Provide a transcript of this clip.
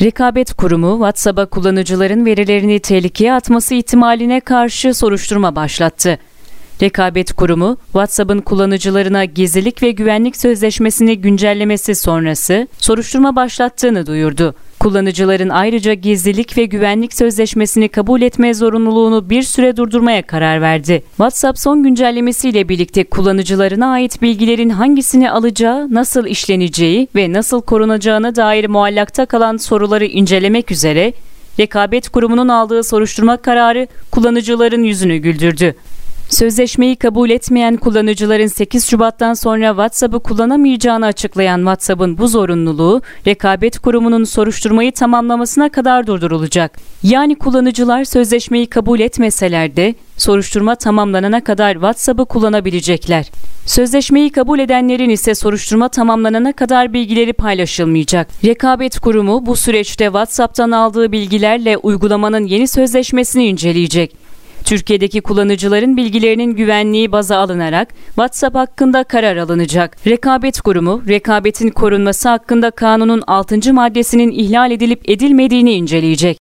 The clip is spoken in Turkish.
Rekabet Kurumu, WhatsApp'a kullanıcıların verilerini tehlikeye atması ihtimaline karşı soruşturma başlattı. Rekabet Kurumu, WhatsApp'ın kullanıcılarına gizlilik ve güvenlik sözleşmesini güncellemesi sonrası soruşturma başlattığını duyurdu. Kullanıcıların ayrıca gizlilik ve güvenlik sözleşmesini kabul etme zorunluluğunu bir süre durdurmaya karar verdi. WhatsApp son güncellemesiyle birlikte kullanıcılarına ait bilgilerin hangisini alacağı, nasıl işleneceği ve nasıl korunacağına dair muallakta kalan soruları incelemek üzere Rekabet Kurumu'nun aldığı soruşturma kararı kullanıcıların yüzünü güldürdü. Sözleşmeyi kabul etmeyen kullanıcıların 8 Şubat'tan sonra WhatsApp'ı kullanamayacağını açıklayan WhatsApp'ın bu zorunluluğu Rekabet Kurumu'nun soruşturmayı tamamlamasına kadar durdurulacak. Yani kullanıcılar sözleşmeyi kabul etmeseler de soruşturma tamamlanana kadar WhatsApp'ı kullanabilecekler. Sözleşmeyi kabul edenlerin ise soruşturma tamamlanana kadar bilgileri paylaşılmayacak. Rekabet Kurumu bu süreçte WhatsApp'tan aldığı bilgilerle uygulamanın yeni sözleşmesini inceleyecek. Türkiye'deki kullanıcıların bilgilerinin güvenliği baza alınarak WhatsApp hakkında karar alınacak. Rekabet Kurumu, rekabetin korunması hakkında kanunun 6. maddesinin ihlal edilip edilmediğini inceleyecek.